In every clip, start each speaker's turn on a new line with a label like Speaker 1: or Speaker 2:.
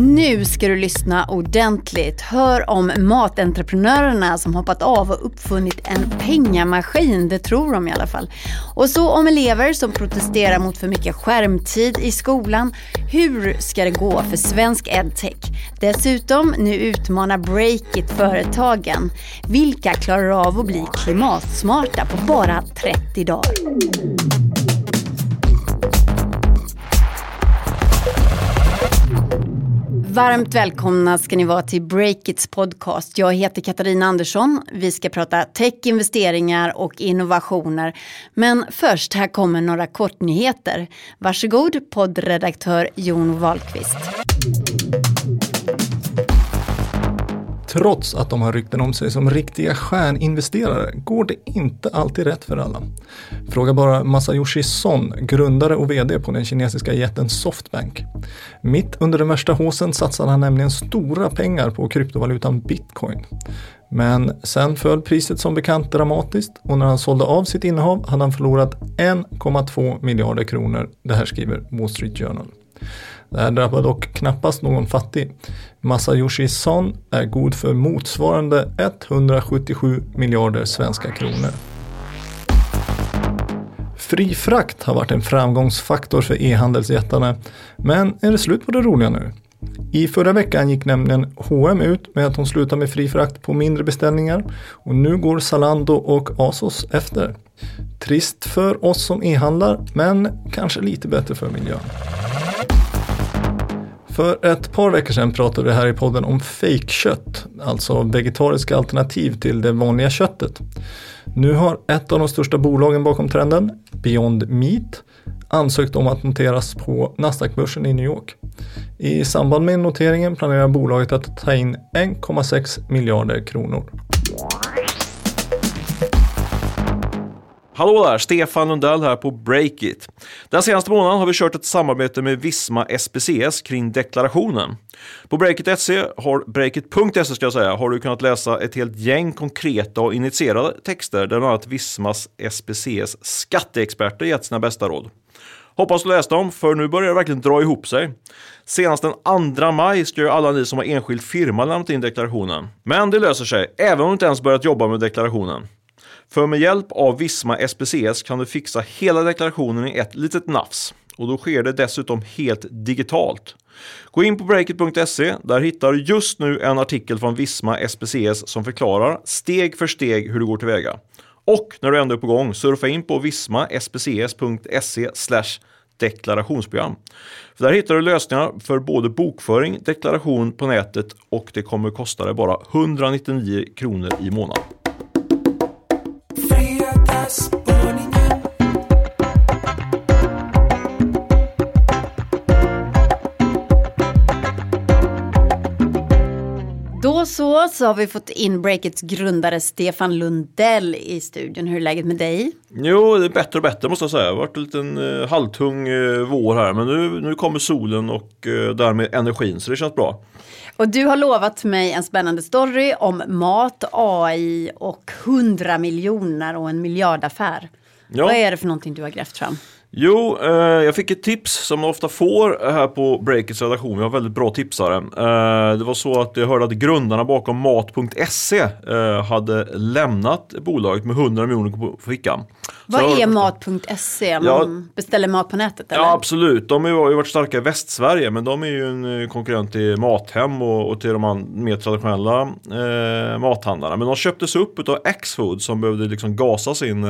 Speaker 1: Nu ska du lyssna ordentligt. Hör om matentreprenörerna som hoppat av och uppfunnit en pengamaskin, det tror de i alla fall. Och så om elever som protesterar mot för mycket skärmtid i skolan. Hur ska det gå för svensk edtech? Dessutom, nu utmanar Breakit företagen. Vilka klarar av att bli klimatsmarta på bara 30 dagar? Varmt välkomna ska ni vara till Breakits podcast. Jag heter Katarina Andersson. Vi ska prata tech, investeringar och innovationer. Men först, här kommer några kortnyheter. Varsågod poddredaktör Jon Wahlqvist.
Speaker 2: Trots att de har rykten om sig som riktiga stjärninvesterare går det inte alltid rätt för alla. Fråga bara Masayoshi Son, grundare och VD på den kinesiska jätten Softbank. Mitt under den värsta håsen satsade han nämligen stora pengar på kryptovalutan bitcoin. Men sen föll priset som bekant dramatiskt och när han sålde av sitt innehav hade han förlorat 1,2 miljarder kronor. Det här skriver Wall Street Journal. Det här drabbar dock knappast någon fattig. Masayoshi Son är god för motsvarande 177 miljarder svenska kronor. Fri frakt har varit en framgångsfaktor för e-handelsjättarna. Men är det slut på det roliga nu? I förra veckan gick nämligen H&M ut med att de slutar med fri frakt på mindre beställningar och nu går Zalando och Asos efter. Trist för oss som e-handlar men kanske lite bättre för miljön. För ett par veckor sedan pratade vi här i podden om fejkkött, alltså vegetariska alternativ till det vanliga köttet. Nu har ett av de största bolagen bakom trenden, Beyond Meat, ansökt om att noteras på Nasdaq-börsen i New York. I samband med noteringen planerar bolaget att ta in 1,6 miljarder kronor.
Speaker 3: Hallå där, Stefan Lundell här på Breakit. Den senaste månaden har vi kört ett samarbete med Visma SPCS kring deklarationen. På Breakit.se, har, Breakit.se ska jag säga, har du kunnat läsa ett helt gäng konkreta och initierade texter där bland annat Vismas SPCS skatteexperter gett sina bästa råd. Hoppas du läst dem, för nu börjar det verkligen dra ihop sig. Senast den 2 maj ska ju alla ni som har enskild firma lämnat in deklarationen. Men det löser sig, även om du inte ens börjat jobba med deklarationen. För med hjälp av Visma SPCS kan du fixa hela deklarationen i ett litet nafs. Och då sker det dessutom helt digitalt. Gå in på breakit.se. Där hittar du just nu en artikel från Visma SPCS som förklarar steg för steg hur du går tillväga. Och när du ändå är på gång, surfa in på vismaspcs.se deklarationsprogram. För där hittar du lösningar för både bokföring, deklaration på nätet och det kommer kosta dig bara 199 kronor i månaden.
Speaker 1: Då så, så har vi fått in Breakits grundare Stefan Lundell i studion. Hur är läget med dig?
Speaker 3: Jo, det är bättre och bättre måste jag säga. Det har varit en liten uh, halvtung uh, vår här, men nu, nu kommer solen och uh, därmed energin, så det känns bra.
Speaker 1: Och du har lovat mig en spännande story om mat, AI och 100 miljoner och en miljardaffär. Ja. Vad är det för någonting du har grävt fram?
Speaker 3: Jo, eh, jag fick ett tips som man ofta får här på Breakits redaktion. Vi har väldigt bra tipsare. Eh, det var så att jag hörde att grundarna bakom Mat.se eh, hade lämnat bolaget med 100 miljoner på fickan.
Speaker 1: Vad är Mat.se? Man ja, beställer mat på nätet? Eller?
Speaker 3: Ja, absolut. De har ju varit starka i Västsverige, men de är ju en eh, konkurrent till Mathem och, och till de mer traditionella eh, mathandlarna. Men de köptes upp av Axfood som behövde liksom gasa sin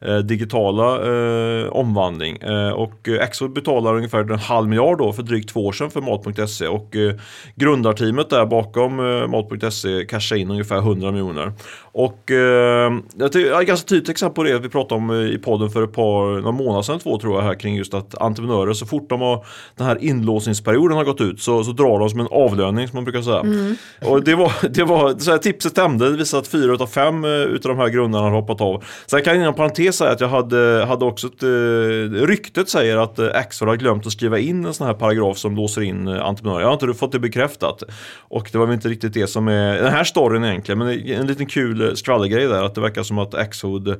Speaker 3: eh, digitala eh, omvandling. Eh, och Axfood betalar ungefär en halv miljard då för drygt två år sedan för Mat.se och eh, grundarteamet där bakom eh, Mat.se cashade in ungefär 100 miljoner. Och eh, ett ganska tydligt exempel på det vi pratade om i podden för ett par några månader sedan två tror jag här kring just att entreprenörer så fort de har den här inlåsningsperioden har gått ut så, så drar de som en avlöning som man brukar säga. Mm. Och det var, det var så här, tipset stämde, det visade att fyra utav fem eh, utav de här grundarna har hoppat av. Sen kan jag inom parentes säga att jag hade, hade också ett, eh, ryktet säger att eh, Axfood har glömt att skriva in en sån här paragraf som låser in entreprenörer. Jag har inte fått det bekräftat. Och det var väl inte riktigt det som är den här storyn egentligen, men en liten kul skvallergrej där att det verkar som att Axfood eh,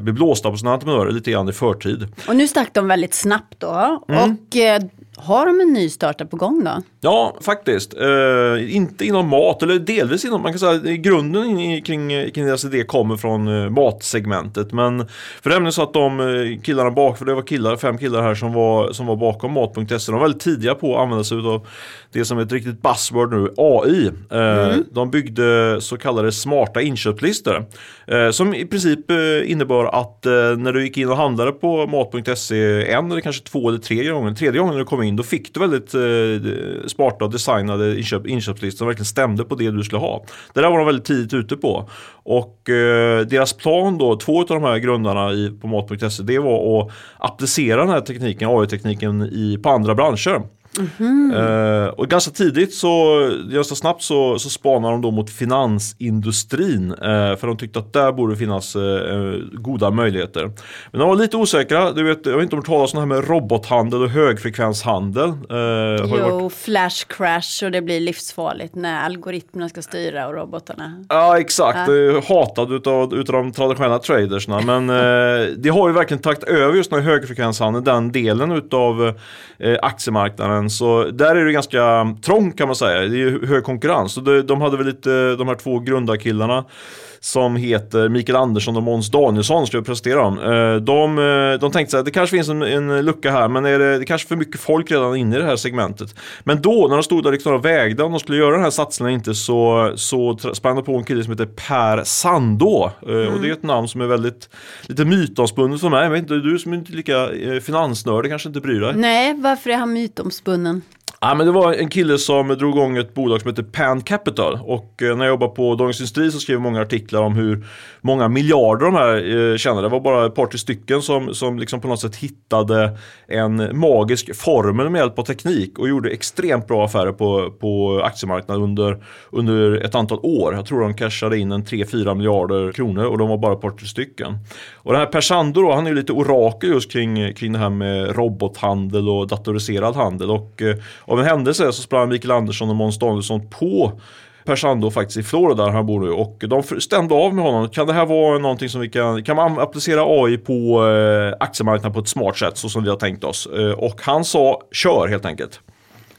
Speaker 3: blir blåsta på sina entreprenörer lite grann i förtid.
Speaker 1: Och nu stack de väldigt snabbt då. Mm. Och eh, Har de en ny startup på gång då?
Speaker 3: Ja, faktiskt. Eh, inte inom mat, eller delvis inom, man kan säga grunden i, kring, kring deras idé kommer från eh, matsegmentet. Men för det är så att de eh, killarna bak, för det var killar, fem killar här som var, som var bakom mat.se, de var väldigt tidiga på att använda sig av det som är ett riktigt buzzword nu, AI. Eh, mm. De byggde så kallade smarta inköpslistor. Eh, som i princip eh, innebar att när du gick in och handlade på mat.se en eller kanske två eller tre gånger, tredje gången du kom in, då fick du väldigt eh, smarta och designade inköp, inköpslistor som verkligen stämde på det du skulle ha. Det där var de väldigt tidigt ute på. Och eh, deras plan då, två av de här grundarna i, på mat.se, det var att applicera den här tekniken, AI-tekniken på andra branscher. Mm -hmm. uh, och ganska tidigt så, ganska snabbt så, så spanar de då mot finansindustrin. Uh, för de tyckte att där borde finnas uh, goda möjligheter. Men de var lite osäkra. Du vet, jag vet inte om du talar om här med robothandel och högfrekvenshandel.
Speaker 1: jo, varit... flash crash och det blir livsfarligt när algoritmerna ska styra och robotarna.
Speaker 3: Ja, exakt. Ja. Hatad utav, utav de traditionella tradersna. Men det har ju verkligen tagit över just den här högfrekvenshandeln, den delen utav aktiemarknaden så där är det ganska trångt kan man säga. Det är hög konkurrens. Så de hade väl lite, de här två grundarkillarna som heter Mikael Andersson och Måns Danielsson ska jag presentera dem. Eh, de, eh, de tänkte att det kanske finns en, en lucka här men är det, det kanske för mycket folk redan inne i det här segmentet. Men då när de stod där liksom och vägde om de skulle göra den här satsningen inte så, så sprang de på en kille som heter Per Sandå. Mm. Och det är ett namn som är väldigt lite mytomspunnet för mig. Jag vet inte, du som är inte lika finansnördig kanske inte bryr dig?
Speaker 1: Nej, varför är han mytomspunnen?
Speaker 3: Ja, men det var en kille som drog igång ett bolag som heter Pan Capital och eh, när jag jobbade på Dagens Industri så skrev jag många artiklar om hur många miljarder de här eh, tjänade. Det var bara ett par till stycken som, som liksom på något sätt hittade en magisk formel med hjälp av teknik och gjorde extremt bra affärer på, på aktiemarknaden under, under ett antal år. Jag tror de cashade in en 3-4 miljarder kronor och de var bara ett par till stycken. Och den här Persando då, han är lite orakel just kring, kring det här med robothandel och datoriserad handel och eh, av en händelse så sprang Mikael Andersson och Måns Danielsson på Persando faktiskt i Florida där han bor nu och de stämde av med honom. Kan det här vara någonting som vi kan, kan man applicera AI på eh, aktiemarknaden på ett smart sätt så som vi har tänkt oss? Eh, och han sa kör helt enkelt.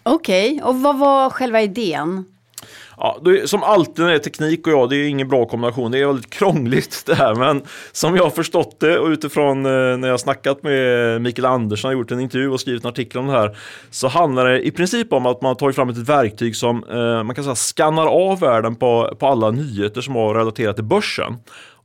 Speaker 1: Okej, okay. och vad var själva idén?
Speaker 3: Ja, det, som alltid när det är teknik och jag, det är ingen bra kombination. Det är väldigt krångligt det här. Men som jag har förstått det och utifrån eh, när jag snackat med Mikael Andersson, gjort en intervju och skrivit en artikel om det här. Så handlar det i princip om att man tagit fram ett verktyg som eh, man kan säga skannar av världen på, på alla nyheter som har relaterat till börsen.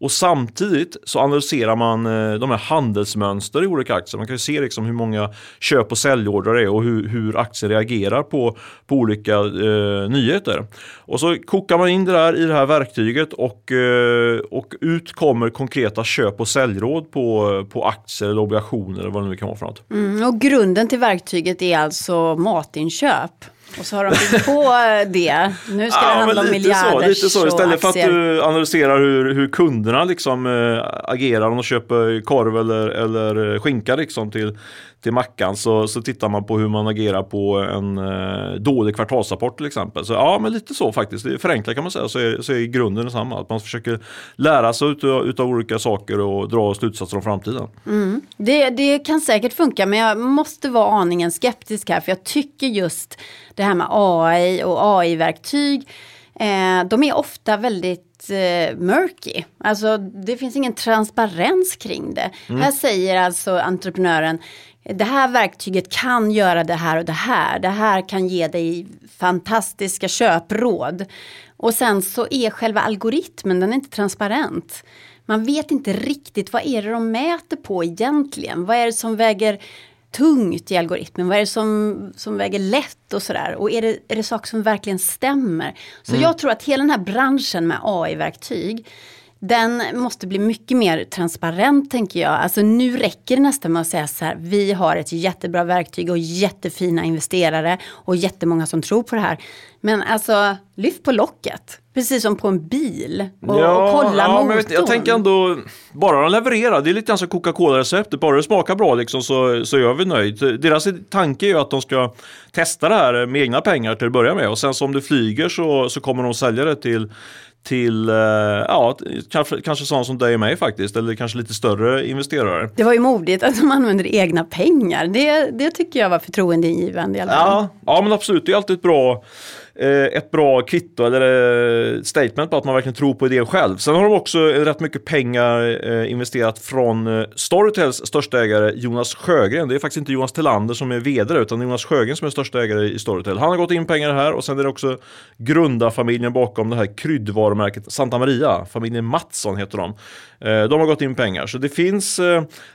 Speaker 3: Och samtidigt så analyserar man eh, de här handelsmönster i olika aktier. Man kan ju se liksom hur många köp och säljordrar det är och hur, hur aktier reagerar på, på olika eh, nyheter. Och så kokar man in det där i det här verktyget och, eh, och ut kommer konkreta köp och säljråd på, på aktier eller obligationer eller vad det nu kan vara för något.
Speaker 1: Mm, och grunden till verktyget är alltså matinköp? Och så har de byggt på det. Nu ska ja, det handla om miljarders så, lite så.
Speaker 3: Istället för att du analyserar hur, hur kunderna liksom, äh, agerar om de köper korv eller, eller skinka liksom, till, till mackan så, så tittar man på hur man agerar på en eh, dålig kvartalsrapport till exempel. Så ja, men lite så faktiskt. Det förenklat kan man säga så är, så är grunden detsamma. Att man försöker lära sig utav, utav olika saker och dra slutsatser om framtiden.
Speaker 1: Mm. Det, det kan säkert funka men jag måste vara aningen skeptisk här för jag tycker just det här med AI och AI-verktyg eh, de är ofta väldigt eh, murky. Alltså det finns ingen transparens kring det. Mm. Här säger alltså entreprenören det här verktyget kan göra det här och det här. Det här kan ge dig fantastiska köpråd. Och sen så är själva algoritmen, den är inte transparent. Man vet inte riktigt vad är det de mäter på egentligen. Vad är det som väger tungt i algoritmen? Vad är det som, som väger lätt och sådär? Och är det, är det saker som verkligen stämmer? Så mm. jag tror att hela den här branschen med AI-verktyg den måste bli mycket mer transparent tänker jag. Alltså nu räcker det nästan med att säga så här, vi har ett jättebra verktyg och jättefina investerare och jättemånga som tror på det här. Men alltså, lyft på locket. Precis som på en bil och, ja, och kolla ja, motorn. Men vet,
Speaker 3: jag tänker ändå, bara de levererar, det är lite grann som Coca-Cola-receptet, bara det smakar bra liksom så, så är vi nöjd. Deras tanke är ju att de ska testa det här med egna pengar till att börja med och sen så om det flyger så, så kommer de sälja det till till, eh, ja, kanske, kanske sådana som dig och mig faktiskt, eller kanske lite större investerare.
Speaker 1: Det var ju modigt att de använder egna pengar. Det, det tycker jag var förtroendeingivande i alla fall.
Speaker 3: Ja, ja, men absolut, det är alltid ett bra Eh, ett bra kvitto eller eh, statement på att man verkligen tror på idén själv. Sen har de också eh, rätt mycket pengar investerat från Storytels största ägare Jonas Sjögren. Det är faktiskt inte Jonas Tillander som är vd utan Jonas Sjögren som är största ägare i Storytel. Han har gått in pengar här och sen är det också grundarfamiljen bakom det här kryddvarumärket Santa Maria. Familjen Mattsson heter de. De har gått in pengar så det finns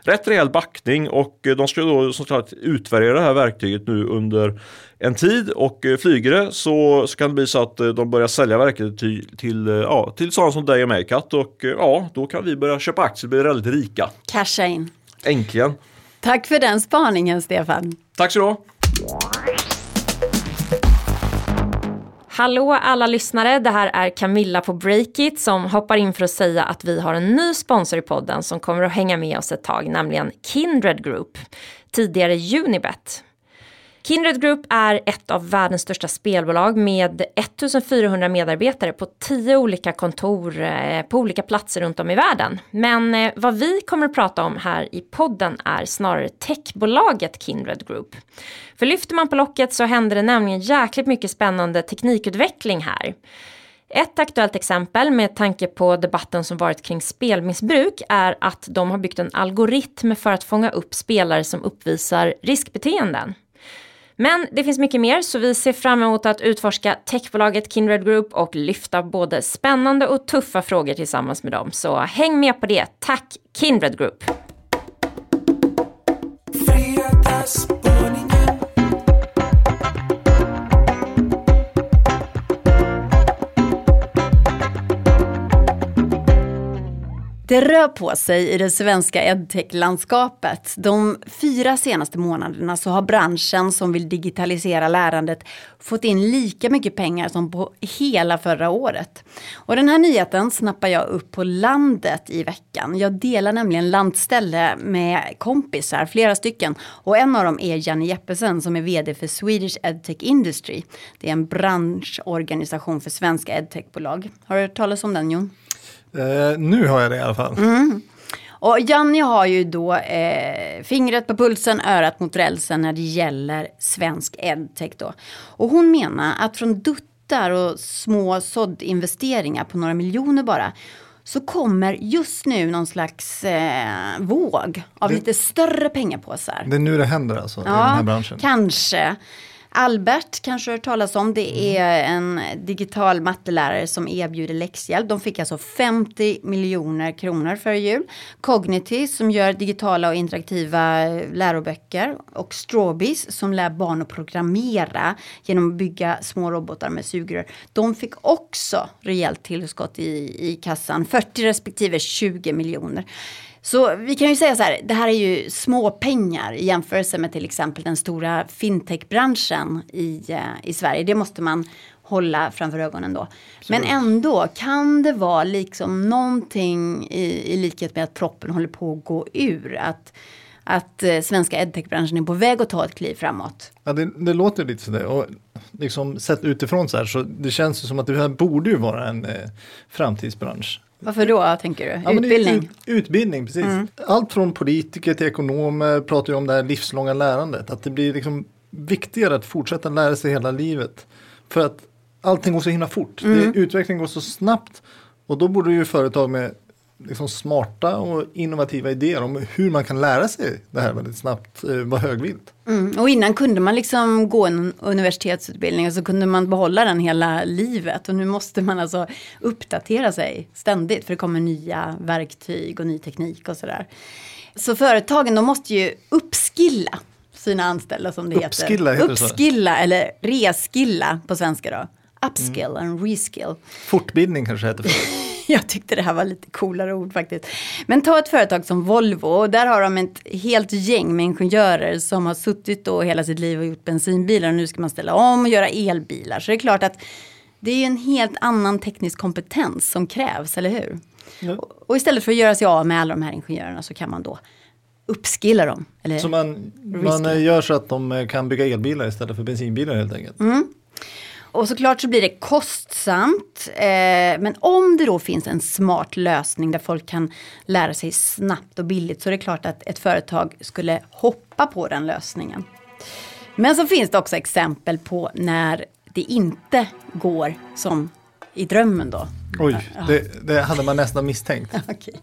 Speaker 3: rätt rejäl backning och de ska då såklart utvärdera det här verktyget nu under en tid och eh, flyger det så, så kan det bli så att eh, de börjar sälja verket till, till, eh, ja, till sådana som dig och mig Kat och ja, då kan vi börja köpa aktier och bli väldigt rika.
Speaker 1: Casha in.
Speaker 3: Äntligen.
Speaker 1: Tack för den spaningen Stefan.
Speaker 3: Tack så du
Speaker 4: Hallå alla lyssnare, det här är Camilla på Breakit som hoppar in för att säga att vi har en ny sponsor i podden som kommer att hänga med oss ett tag, nämligen Kindred Group, tidigare Unibet. Kindred Group är ett av världens största spelbolag med 1400 medarbetare på 10 olika kontor eh, på olika platser runt om i världen. Men eh, vad vi kommer att prata om här i podden är snarare techbolaget Kindred Group. För lyfter man på locket så händer det nämligen jäkligt mycket spännande teknikutveckling här. Ett aktuellt exempel med tanke på debatten som varit kring spelmissbruk är att de har byggt en algoritm för att fånga upp spelare som uppvisar riskbeteenden. Men det finns mycket mer så vi ser fram emot att utforska techbolaget Kindred Group och lyfta både spännande och tuffa frågor tillsammans med dem. Så häng med på det. Tack Kindred Group!
Speaker 1: Det rör på sig i det svenska edtech-landskapet. De fyra senaste månaderna så har branschen som vill digitalisera lärandet fått in lika mycket pengar som på hela förra året. Och den här nyheten snappar jag upp på landet i veckan. Jag delar nämligen landställe med kompisar, flera stycken. Och en av dem är Janne Jeppesen som är vd för Swedish EdTech Industry. Det är en branschorganisation för svenska edtechbolag. Har du hört talas om den Jon?
Speaker 2: Eh, nu har jag det i alla fall.
Speaker 1: Mm. Och Janni har ju då eh, fingret på pulsen, örat mot rälsen när det gäller svensk edtech då. Och hon menar att från duttar och små såddinvesteringar på några miljoner bara så kommer just nu någon slags eh, våg av det, lite större pengapåsar.
Speaker 2: Det är nu det händer alltså ja, i den här branschen?
Speaker 1: kanske. Albert kanske hört talas om. Det mm. är en digital mattelärare som erbjuder läxhjälp. De fick alltså 50 miljoner kronor före jul. Cognity som gör digitala och interaktiva läroböcker. Och Strawbees som lär barn att programmera genom att bygga små robotar med sugrör. De fick också rejält tillskott i, i kassan. 40 respektive 20 miljoner. Så vi kan ju säga så här, det här är ju små pengar i jämförelse med till exempel den stora fintechbranschen i, eh, i Sverige. Det måste man hålla framför ögonen då. Men ändå, kan det vara liksom någonting i, i likhet med att proppen håller på att gå ur? Att, att eh, svenska edtechbranschen är på väg att ta ett kliv framåt.
Speaker 2: Ja, det, det låter lite sådär. Och liksom sett utifrån så här så det känns som att det här borde ju vara en eh, framtidsbransch.
Speaker 1: Varför då tänker du? Ja, utbildning? Ut,
Speaker 2: utbildning, precis. Mm. Allt från politiker till ekonomer pratar ju om det här livslånga lärandet. Att det blir liksom viktigare att fortsätta lära sig hela livet. För att allting går så himla fort. Mm. Det, utvecklingen går så snabbt. Och då borde ju företag med liksom smarta och innovativa idéer om hur man kan lära sig det här väldigt snabbt eh, vara högvilt.
Speaker 1: Mm. Och innan kunde man liksom gå en universitetsutbildning och så kunde man behålla den hela livet. Och nu måste man alltså uppdatera sig ständigt för det kommer nya verktyg och ny teknik och sådär. Så företagen de måste ju uppskilla sina anställda som det
Speaker 2: uppskilla
Speaker 1: heter. heter uppskilla eller reskilla på svenska då. Upskill mm. and reskill.
Speaker 2: Fortbildning kanske heter för
Speaker 1: Jag tyckte det här var lite coolare ord faktiskt. Men ta ett företag som Volvo och där har de ett helt gäng med ingenjörer som har suttit då hela sitt liv och gjort bensinbilar och nu ska man ställa om och göra elbilar. Så det är klart att det är en helt annan teknisk kompetens som krävs, eller hur? Ja. Och istället för att göra sig av med alla de här ingenjörerna så kan man då uppskilla dem. Eller
Speaker 2: så man, man gör så att de kan bygga elbilar istället för bensinbilar helt enkelt?
Speaker 1: Mm. Och såklart så blir det kostsamt. Eh, men om det då finns en smart lösning där folk kan lära sig snabbt och billigt så är det klart att ett företag skulle hoppa på den lösningen. Men så finns det också exempel på när det inte går som i drömmen då.
Speaker 2: Oj, det, det hade man nästan misstänkt.
Speaker 1: Okay.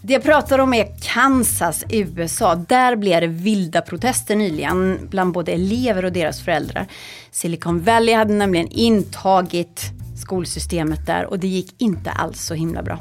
Speaker 1: Det jag pratar om är Kansas, USA. Där blev det vilda protester nyligen bland både elever och deras föräldrar. Silicon Valley hade nämligen intagit skolsystemet där och det gick inte alls så himla bra.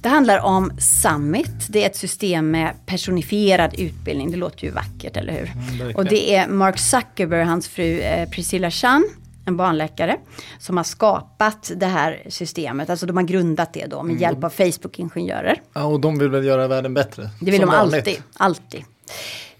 Speaker 1: Det handlar om Summit. Det är ett system med personifierad utbildning. Det låter ju vackert, eller hur? Mm, och det är Mark Zuckerberg, hans fru eh, Priscilla Chan en barnläkare som har skapat det här systemet. Alltså de har grundat det då med mm. hjälp av Facebook-ingenjörer.
Speaker 2: Ja, och de vill väl göra världen bättre?
Speaker 1: Det vill de vanligt. alltid, alltid.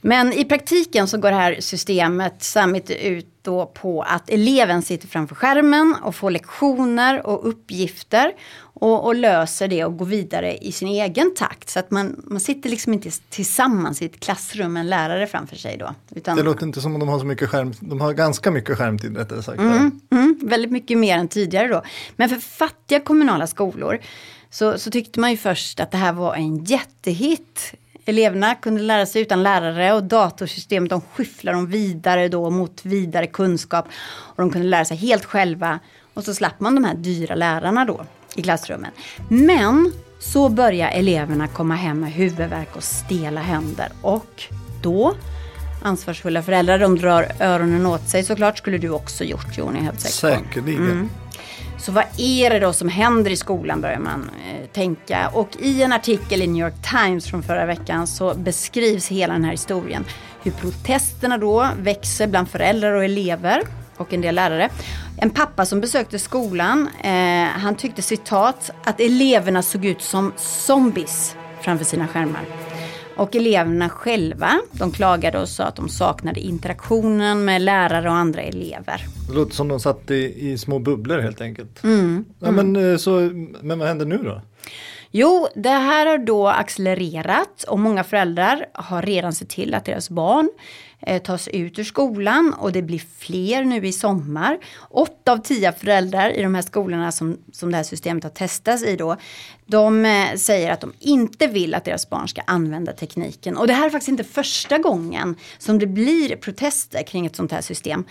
Speaker 1: Men i praktiken så går det här systemet Summit ut då på att eleven sitter framför skärmen och får lektioner och uppgifter och, och, löser det och går vidare i sin egen takt. Så att man, man sitter liksom inte tillsammans i ett klassrum med en lärare framför sig då.
Speaker 2: Utan, det låter inte som om de har så mycket skärm, de har ganska mycket skärmtid rättare sagt.
Speaker 1: Mm, mm, väldigt mycket mer än tidigare då. Men för fattiga kommunala skolor så, så tyckte man ju först att det här var en jättehit Eleverna kunde lära sig utan lärare och datorsystemet de skyfflade dem vidare då mot vidare kunskap. Och de kunde lära sig helt själva. Och så slapp man de här dyra lärarna då i klassrummen. Men så börjar eleverna komma hem med huvudvärk och stela händer. Och då, ansvarsfulla föräldrar, de drar öronen åt sig såklart. Skulle du också gjort Joni, helt
Speaker 2: säkert Säkerligen. Mm.
Speaker 1: Så vad är det då som händer i skolan börjar man eh, tänka. Och i en artikel i New York Times från förra veckan så beskrivs hela den här historien. Hur protesterna då växer bland föräldrar och elever och en del lärare. En pappa som besökte skolan, eh, han tyckte citat att eleverna såg ut som zombies framför sina skärmar. Och eleverna själva, de klagade och sa att de saknade interaktionen med lärare och andra elever.
Speaker 2: Det låter som de satt i, i små bubblor helt enkelt. Mm. Ja, men, mm. så, men vad händer nu då?
Speaker 1: Jo, det här har då accelererat och många föräldrar har redan sett till att deras barn eh, tas ut ur skolan och det blir fler nu i sommar. Åtta av tio föräldrar i de här skolorna som, som det här systemet har testats i då, de eh, säger att de inte vill att deras barn ska använda tekniken. Och det här är faktiskt inte första gången som det blir protester kring ett sånt här system.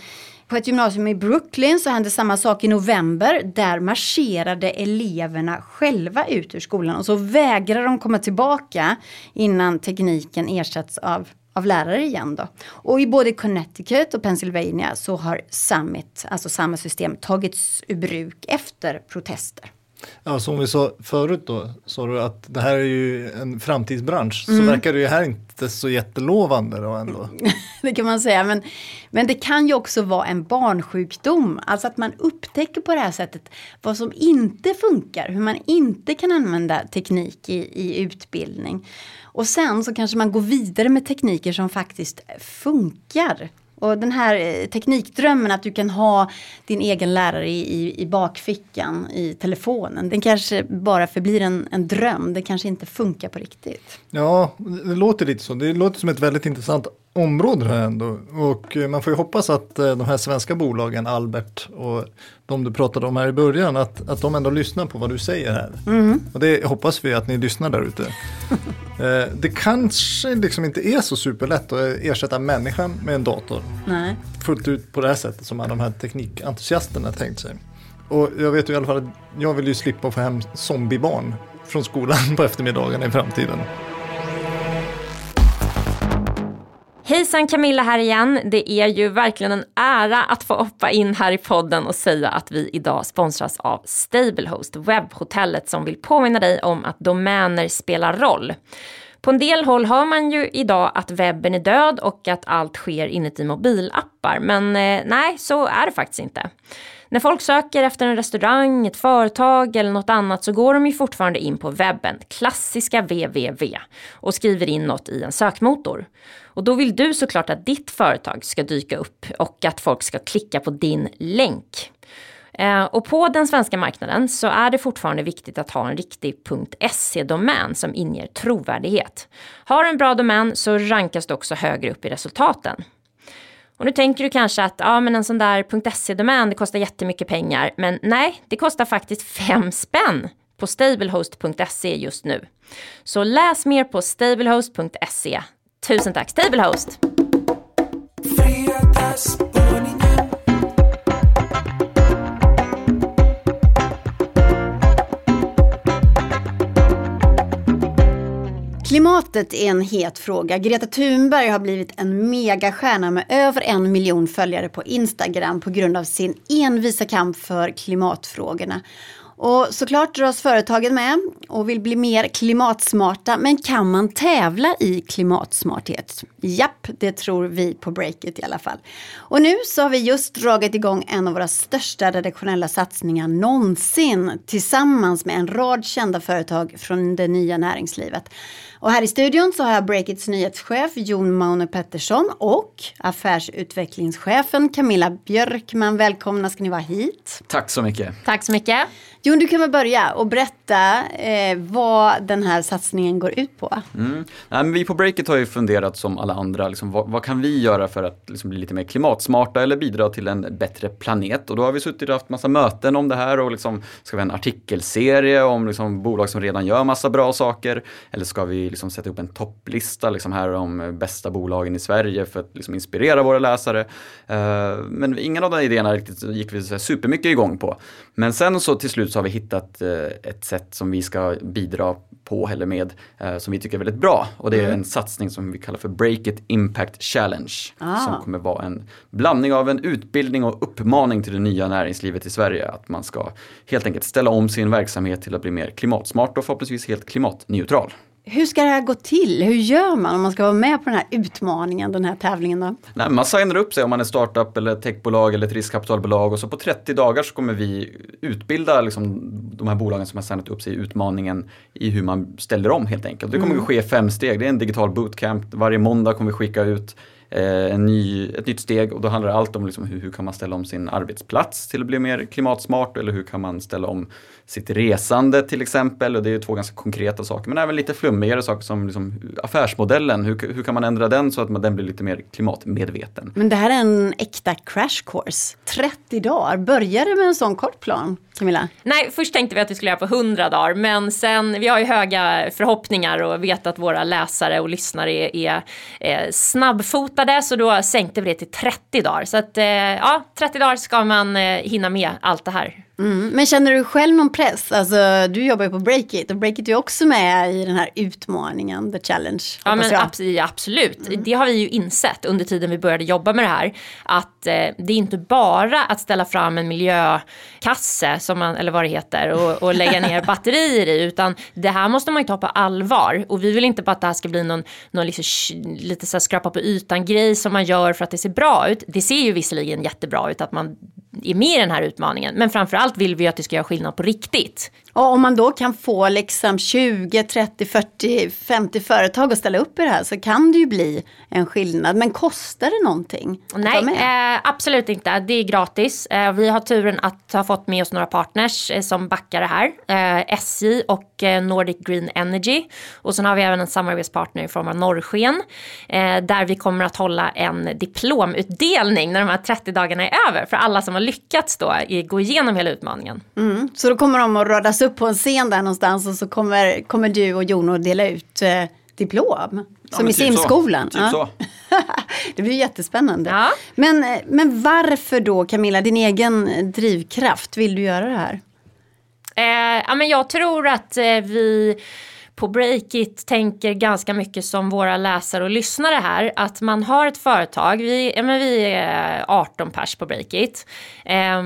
Speaker 1: På ett gymnasium i Brooklyn så hände samma sak i november. Där marscherade eleverna själva ut ur skolan och så vägrar de komma tillbaka innan tekniken ersätts av av lärare igen då. Och i både Connecticut och Pennsylvania så har Summit, alltså samma system, tagits ur bruk efter protester.
Speaker 2: Ja, som vi sa förut då, sa du att det här är ju en framtidsbransch. Mm. Så verkar det ju här inte så jättelovande då ändå.
Speaker 1: det kan man säga, men, men det kan ju också vara en barnsjukdom. Alltså att man upptäcker på det här sättet vad som inte funkar, hur man inte kan använda teknik i, i utbildning. Och sen så kanske man går vidare med tekniker som faktiskt funkar. Och den här eh, teknikdrömmen att du kan ha din egen lärare i, i, i bakfickan i telefonen. Den kanske bara förblir en, en dröm. Det kanske inte funkar på riktigt.
Speaker 2: Ja, det låter lite så. Det låter som ett väldigt intressant område här ändå. Och eh, man får ju hoppas att eh, de här svenska bolagen, Albert och de du pratade om här i början, att, att de ändå lyssnar på vad du säger här. Mm. Och det hoppas vi att ni lyssnar där ute. Eh, det kanske liksom inte är så superlätt att ersätta människan med en dator.
Speaker 1: Nej.
Speaker 2: Fullt ut på det här sättet som de här teknikentusiasterna tänkt sig. Och jag vet ju i alla fall att jag vill ju slippa få hem zombiebarn från skolan på eftermiddagen i framtiden.
Speaker 4: Hejsan Camilla här igen. Det är ju verkligen en ära att få hoppa in här i podden och säga att vi idag sponsras av Stablehost, webbhotellet som vill påminna dig om att domäner spelar roll. På en del håll hör man ju idag att webben är död och att allt sker inuti mobilappar, men eh, nej, så är det faktiskt inte. När folk söker efter en restaurang, ett företag eller något annat så går de ju fortfarande in på webben, klassiska www, och skriver in något i en sökmotor. Och då vill du såklart att ditt företag ska dyka upp och att folk ska klicka på din länk. Eh, och på den svenska marknaden så är det fortfarande viktigt att ha en riktig .se-domän som inger trovärdighet. Har du en bra domän så rankas du också högre upp i resultaten. Och nu tänker du kanske att ja, men en sån där .se-domän det kostar jättemycket pengar. Men nej, det kostar faktiskt fem spänn på stablehost.se just nu. Så läs mer på stablehost.se. Tusen tack Stablehost!
Speaker 1: Klimatet är en het fråga. Greta Thunberg har blivit en megastjärna med över en miljon följare på Instagram på grund av sin envisa kamp för klimatfrågorna. Och såklart dras företagen med och vill bli mer klimatsmarta. Men kan man tävla i klimatsmarthet? Japp, det tror vi på Breakit i alla fall. Och nu så har vi just dragit igång en av våra största redaktionella satsningar någonsin tillsammans med en rad kända företag från det nya näringslivet. Och här i studion så har jag Breakits nyhetschef Jon Maune Pettersson och affärsutvecklingschefen Camilla Björkman. Välkomna ska ni vara hit.
Speaker 5: Tack så mycket.
Speaker 4: Tack så mycket.
Speaker 1: Jon, du kan väl börja och berätta eh, vad den här satsningen går ut på.
Speaker 5: Mm. Nej, men vi på Breakit har ju funderat som alla andra, liksom, vad, vad, kan vi göra för att liksom, bli lite mer klimatsmarta eller bidra till en bättre planet? Och då har vi suttit och haft massa möten om det här och liksom, ska vi ha en artikelserie om liksom, bolag som redan gör massa bra saker? Eller ska vi liksom, sätta upp en topplista liksom, här om bästa bolagen i Sverige för att liksom, inspirera våra läsare? Uh, men ingen av de idéerna riktigt gick vi så supermycket igång på. Men sen så till slut så har vi hittat eh, ett sätt som vi ska bidra på eller med eh, som vi tycker är väldigt bra. Och det är mm. en satsning som vi kallar för Break It Impact Challenge. Ah. Som kommer vara en blandning av en utbildning och uppmaning till det nya näringslivet i Sverige. Att man ska helt enkelt ställa om sin verksamhet till att bli mer klimatsmart och förhoppningsvis helt klimatneutral.
Speaker 1: Hur ska det här gå till? Hur gör man om man ska vara med på den här utmaningen, den här tävlingen då?
Speaker 5: Nej, man signar upp sig om man är startup eller techbolag eller ett riskkapitalbolag och så på 30 dagar så kommer vi utbilda liksom, de här bolagen som har signat upp sig i utmaningen i hur man ställer om helt enkelt. Det kommer mm. att ske fem steg, det är en digital bootcamp. Varje måndag kommer vi skicka ut Eh, en ny, ett nytt steg och då handlar det allt om liksom hur, hur kan man ställa om sin arbetsplats till att bli mer klimatsmart eller hur kan man ställa om sitt resande till exempel. Och det är två ganska konkreta saker men även lite flummigare saker som liksom affärsmodellen. Hur, hur kan man ändra den så att man, den blir lite mer klimatmedveten?
Speaker 1: Men det här är en äkta crash course. 30 dagar, börjar det med en sån kort plan? Camilla?
Speaker 4: Nej, först tänkte vi att vi skulle göra på 100 dagar men sen, vi har ju höga förhoppningar och vet att våra läsare och lyssnare är, är, är snabbfotade så då sänkte vi det till 30 dagar. Så att eh, ja, 30 dagar ska man eh, hinna med allt det här.
Speaker 1: Mm. Men känner du själv någon press? Alltså, du jobbar ju på Breakit och Breakit är också med i den här utmaningen, the challenge.
Speaker 4: Ja, men abs absolut, mm. det har vi ju insett under tiden vi började jobba med det här. Att eh, det är inte bara att ställa fram en miljökasse, som man, eller vad det heter, och, och lägga ner batterier i, utan det här måste man ju ta på allvar. Och vi vill inte bara att det här ska bli någon, någon liksom, lite så skrapa på ytan grej som man gör för att det ser bra ut. Det ser ju visserligen jättebra ut att man är med i den här utmaningen. Men framförallt vill vi att det ska göra skillnad på riktigt.
Speaker 1: Och om man då kan få liksom 20, 30, 40, 50 företag att ställa upp i det här så kan det ju bli en skillnad. Men kostar det någonting?
Speaker 4: Nej, eh, absolut inte. Det är gratis. Eh, vi har turen att ha fått med oss några partners eh, som backar det här. Eh, SJ och eh, Nordic Green Energy. Och sen har vi även en samarbetspartner i form av Norrsken. Eh, där vi kommer att hålla en diplomutdelning när de här 30 dagarna är över. För alla som har lyckats då gå igenom hela utmaningen.
Speaker 1: Mm. Så då kommer de att radas upp på en scen där någonstans och så kommer, kommer du och Jon att dela ut eh, diplom. Ja, som i typ simskolan.
Speaker 5: Så. Typ så.
Speaker 1: det blir jättespännande. Ja. Men, eh, men varför då Camilla, din egen drivkraft, vill du göra det här?
Speaker 4: Eh, ja, men jag tror att eh, vi på Breakit tänker ganska mycket som våra läsare och lyssnare här. Att man har ett företag, vi, ja, men vi är 18 pers på Breakit. Eh,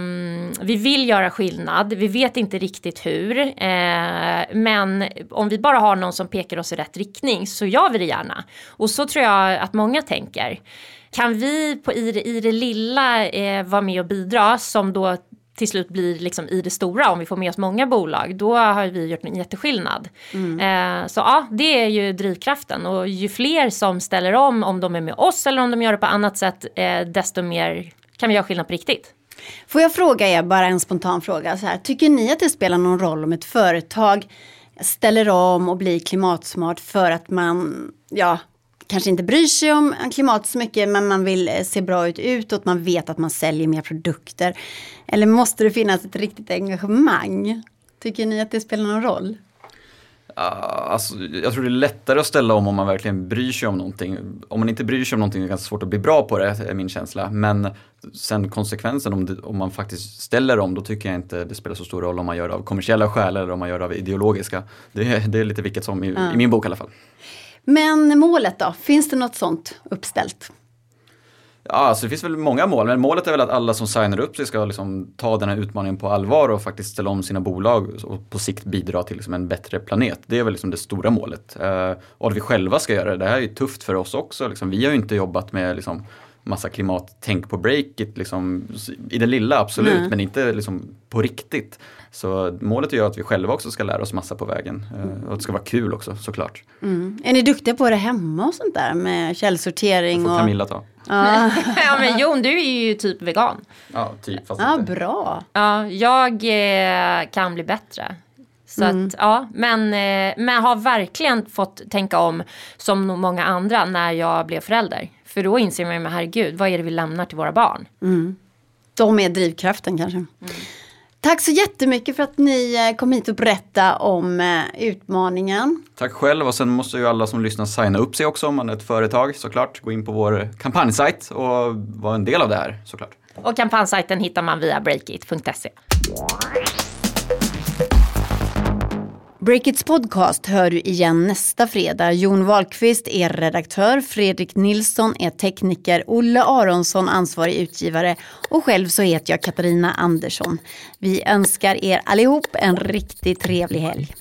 Speaker 4: vi vill göra skillnad, vi vet inte riktigt hur. Eh, men om vi bara har någon som pekar oss i rätt riktning så gör vi det gärna. Och så tror jag att många tänker. Kan vi på, i, det, i det lilla eh, vara med och bidra som då till slut blir liksom i det stora, om vi får med oss många bolag, då har vi gjort en jätteskillnad. Mm. Eh, så ja, det är ju drivkraften och ju fler som ställer om, om de är med oss eller om de gör det på annat sätt, eh, desto mer kan vi göra skillnad på riktigt.
Speaker 1: Får jag fråga er, bara en spontan fråga, så här, tycker ni att det spelar någon roll om ett företag ställer om och blir klimatsmart för att man, ja, kanske inte bryr sig om klimat så mycket men man vill eh, se bra ut utåt, man vet att man säljer mer produkter. Eller måste det finnas ett riktigt engagemang? Tycker ni att det spelar någon roll?
Speaker 5: Alltså, jag tror det är lättare att ställa om om man verkligen bryr sig om någonting. Om man inte bryr sig om någonting är det ganska svårt att bli bra på det, är min känsla. Men sen konsekvensen om, det, om man faktiskt ställer om, då tycker jag inte det spelar så stor roll om man gör det av kommersiella skäl eller om man gör det av ideologiska. Det, det är lite vilket som, i, mm. i min bok i alla fall.
Speaker 1: Men målet då, finns det något sånt uppställt?
Speaker 5: Ja, alltså det finns väl många mål, men målet är väl att alla som signar upp sig ska liksom ta den här utmaningen på allvar och faktiskt ställa om sina bolag och på sikt bidra till liksom en bättre planet. Det är väl liksom det stora målet. Eh, och att vi själva ska göra det, det här är ju tufft för oss också. Liksom, vi har ju inte jobbat med liksom, massa klimattänk på breakit, liksom, i det lilla absolut, mm. men inte liksom, på riktigt. Så målet är ju att vi själva också ska lära oss massa på vägen. Mm. Och att det ska vara kul också såklart.
Speaker 1: Mm. Är ni duktiga på det hemma och sånt där med källsortering?
Speaker 5: Det får Camilla ta.
Speaker 4: ja men Jon, du är ju typ vegan.
Speaker 5: Ja, typ. Fast
Speaker 1: ja, inte. bra.
Speaker 4: Ja, jag eh, kan bli bättre. Så mm. att, ja, men, eh, men har verkligen fått tänka om som många andra när jag blev förälder. För då inser man ju, herregud, vad är det vi lämnar till våra barn?
Speaker 1: Mm. De är drivkraften kanske. Mm. Tack så jättemycket för att ni eh, kom hit och berättade om eh, utmaningen.
Speaker 5: Tack själv och sen måste ju alla som lyssnar signa upp sig också om man är ett företag såklart. Gå in på vår kampanjsajt och vara en del av det här såklart.
Speaker 4: Och kampanjsajten hittar man via breakit.se.
Speaker 1: Breakits podcast hör du igen nästa fredag. Jon Wahlqvist är redaktör, Fredrik Nilsson är tekniker, Olle Aronsson ansvarig utgivare och själv så heter jag Katarina Andersson. Vi önskar er allihop en riktigt trevlig helg.